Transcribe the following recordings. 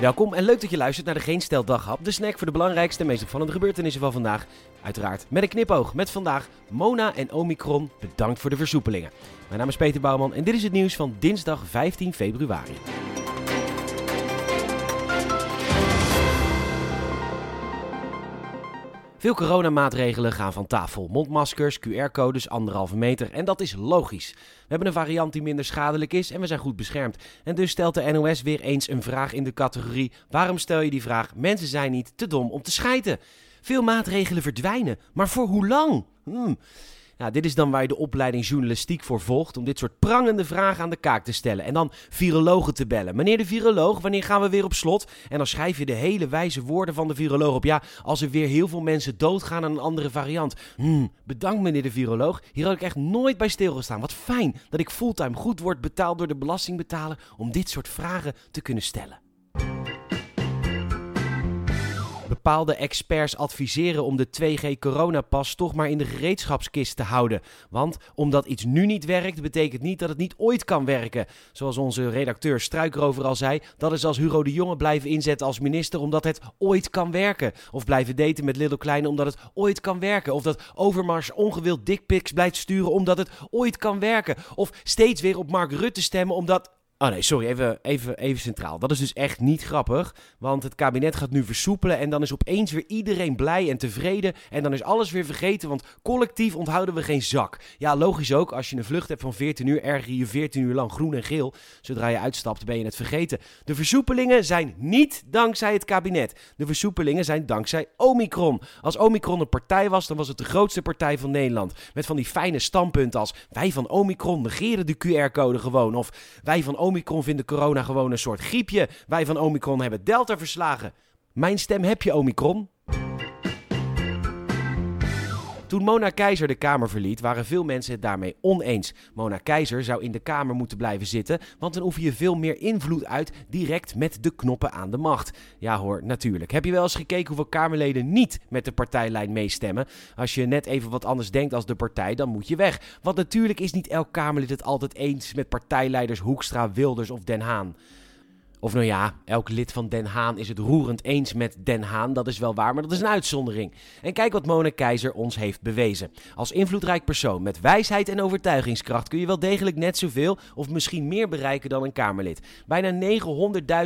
Welkom en leuk dat je luistert naar de Geen Stel Daghap, de snack voor de belangrijkste en meest opvallende gebeurtenissen van vandaag. Uiteraard met een knipoog met vandaag Mona en Omicron. Bedankt voor de versoepelingen. Mijn naam is Peter Bouwman en dit is het nieuws van dinsdag 15 februari. Veel coronamaatregelen gaan van tafel. Mondmaskers, QR-codes, anderhalve meter. En dat is logisch. We hebben een variant die minder schadelijk is en we zijn goed beschermd. En dus stelt de NOS weer eens een vraag in de categorie: waarom stel je die vraag? Mensen zijn niet te dom om te schijten. Veel maatregelen verdwijnen, maar voor hoe lang? Hmm. Nou, dit is dan waar je de opleiding journalistiek voor volgt. Om dit soort prangende vragen aan de kaak te stellen. En dan virologen te bellen. Meneer de viroloog, wanneer gaan we weer op slot? En dan schrijf je de hele wijze woorden van de viroloog op. Ja, als er weer heel veel mensen doodgaan aan een andere variant. Hmm, bedankt meneer de viroloog. Hier had ik echt nooit bij stilgestaan. Wat fijn dat ik fulltime goed word betaald door de belastingbetaler om dit soort vragen te kunnen stellen. Bepaalde experts adviseren om de 2G-coronapas toch maar in de gereedschapskist te houden. Want omdat iets nu niet werkt, betekent niet dat het niet ooit kan werken. Zoals onze redacteur Struikrover al zei, dat is als Hugo de Jonge blijven inzetten als minister omdat het ooit kan werken. Of blijven daten met Little Kleine omdat het ooit kan werken. Of dat Overmars ongewild dickpics blijft sturen omdat het ooit kan werken. Of steeds weer op Mark Rutte stemmen omdat Oh nee, sorry, even, even, even centraal. Dat is dus echt niet grappig, want het kabinet gaat nu versoepelen en dan is opeens weer iedereen blij en tevreden en dan is alles weer vergeten, want collectief onthouden we geen zak. Ja, logisch ook, als je een vlucht hebt van 14 uur, erger je 14 uur lang groen en geel. Zodra je uitstapt ben je het vergeten. De versoepelingen zijn niet dankzij het kabinet. De versoepelingen zijn dankzij Omicron. Als Omicron een partij was, dan was het de grootste partij van Nederland. Met van die fijne standpunten als wij van Omicron negeren de QR-code gewoon of wij van Omicron vinden corona gewoon een soort griepje. Wij van Omicron hebben Delta verslagen. Mijn stem heb je, Omicron. Toen Mona Keizer de Kamer verliet, waren veel mensen het daarmee oneens. Mona Keizer zou in de Kamer moeten blijven zitten, want dan oefen je veel meer invloed uit direct met de knoppen aan de macht. Ja hoor, natuurlijk. Heb je wel eens gekeken hoeveel Kamerleden niet met de partijlijn meestemmen? Als je net even wat anders denkt als de partij, dan moet je weg. Want natuurlijk is niet elk Kamerlid het altijd eens met partijleiders Hoekstra, Wilders of Den Haan. Of nou ja, elk lid van Den Haan is het roerend eens met Den Haan, dat is wel waar, maar dat is een uitzondering. En kijk wat Mona Keizer ons heeft bewezen. Als invloedrijk persoon met wijsheid en overtuigingskracht kun je wel degelijk net zoveel of misschien meer bereiken dan een Kamerlid. Bijna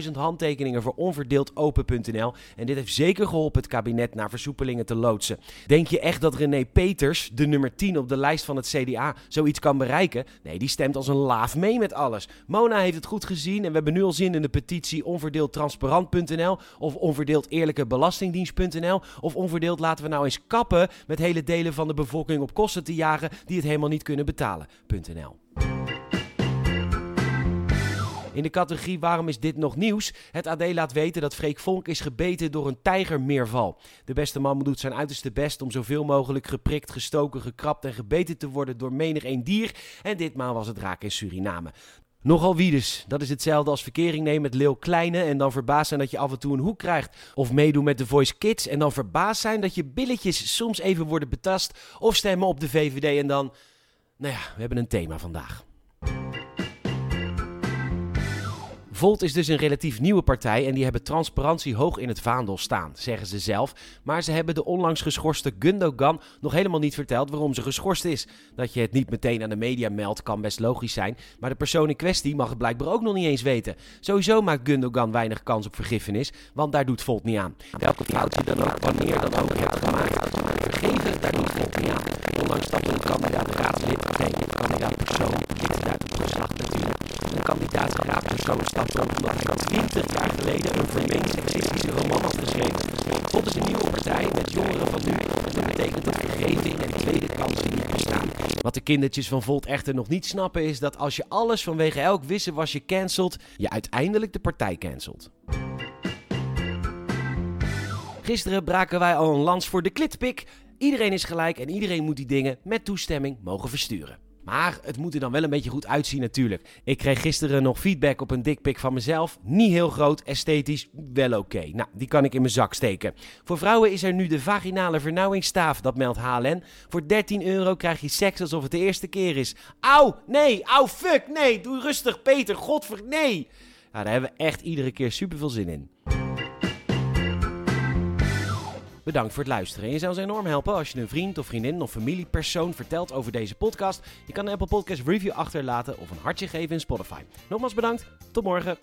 900.000 handtekeningen voor onverdeeldopen.nl en dit heeft zeker geholpen het kabinet naar versoepelingen te loodsen. Denk je echt dat René Peters, de nummer 10 op de lijst van het CDA, zoiets kan bereiken? Nee, die stemt als een laaf mee met alles. Mona heeft het goed gezien en we hebben nu al zin in de petitie onverdeeldtransparant.nl of onverdeeldeerlijkebelastingdienst.nl of onverdeeld laten we nou eens kappen met hele delen van de bevolking op kosten te jagen die het helemaal niet kunnen betalen.nl. In de categorie Waarom is dit nog nieuws? Het AD laat weten dat Freek Vonk is gebeten door een tijgermeerval. De beste man doet zijn uiterste best om zoveel mogelijk geprikt, gestoken, gekrapt en gebeten te worden door menig een dier. En ditmaal was het raak in Suriname. Nogal wiedes. Dat is hetzelfde als verkering nemen met Leeuw Kleine en dan verbaasd zijn dat je af en toe een hoek krijgt. Of meedoen met The Voice Kids en dan verbaasd zijn dat je billetjes soms even worden betast. Of stemmen op de VVD en dan... Nou ja, we hebben een thema vandaag. Volt is dus een relatief nieuwe partij en die hebben transparantie hoog in het vaandel staan, zeggen ze zelf. Maar ze hebben de onlangs geschorste Gundogan nog helemaal niet verteld waarom ze geschorst is. Dat je het niet meteen aan de media meldt kan best logisch zijn, maar de persoon in kwestie mag het blijkbaar ook nog niet eens weten. Sowieso maakt Gundogan weinig kans op vergiffenis, want daar doet Volt niet aan. Welke fout je dan ook wanneer dan ook hebt gemaakt, vergeven, daar doet Volt niet aan. Onlangs stapte een kandidaat raadslid, geen kandidaat stapt omdat hij 20 jaar geleden een vermeend seksistische roman had geschreven. God is een nieuwe partij met jongeren van nu. Dat betekent dat vergeving en tweede kansen niet bestaan. Wat de kindertjes van Volt echter nog niet snappen is dat als je alles vanwege elk je cancelt, je uiteindelijk de partij cancelt. Gisteren braken wij al een lans voor de klitpik. Iedereen is gelijk en iedereen moet die dingen met toestemming mogen versturen. Maar het moet er dan wel een beetje goed uitzien natuurlijk. Ik kreeg gisteren nog feedback op een dikpik van mezelf. Niet heel groot, esthetisch, wel oké. Nou, die kan ik in mijn zak steken. Voor vrouwen is er nu de vaginale vernauwingsstaaf, dat meldt HLN. Voor 13 euro krijg je seks alsof het de eerste keer is. Auw, nee, auw, fuck, nee, doe rustig Peter, godver, nee. Nou, daar hebben we echt iedere keer super veel zin in. Bedankt voor het luisteren. En je zou ons enorm helpen als je een vriend of vriendin of familiepersoon vertelt over deze podcast. Je kan een Apple Podcast review achterlaten of een hartje geven in Spotify. Nogmaals bedankt. Tot morgen.